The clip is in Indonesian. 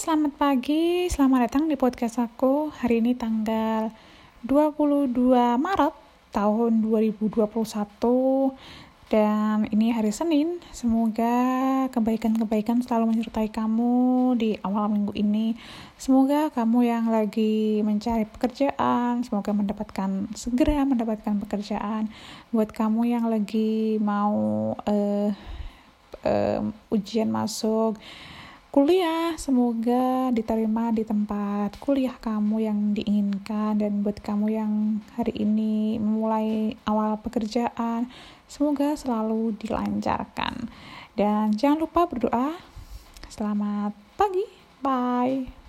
Selamat pagi. Selamat datang di podcast aku. Hari ini tanggal 22 Maret tahun 2021 dan ini hari Senin. Semoga kebaikan-kebaikan selalu menyertai kamu di awal minggu ini. Semoga kamu yang lagi mencari pekerjaan, semoga mendapatkan segera mendapatkan pekerjaan. Buat kamu yang lagi mau uh, uh, ujian masuk kuliah semoga diterima di tempat kuliah kamu yang diinginkan dan buat kamu yang hari ini memulai awal pekerjaan semoga selalu dilancarkan. Dan jangan lupa berdoa. Selamat pagi. Bye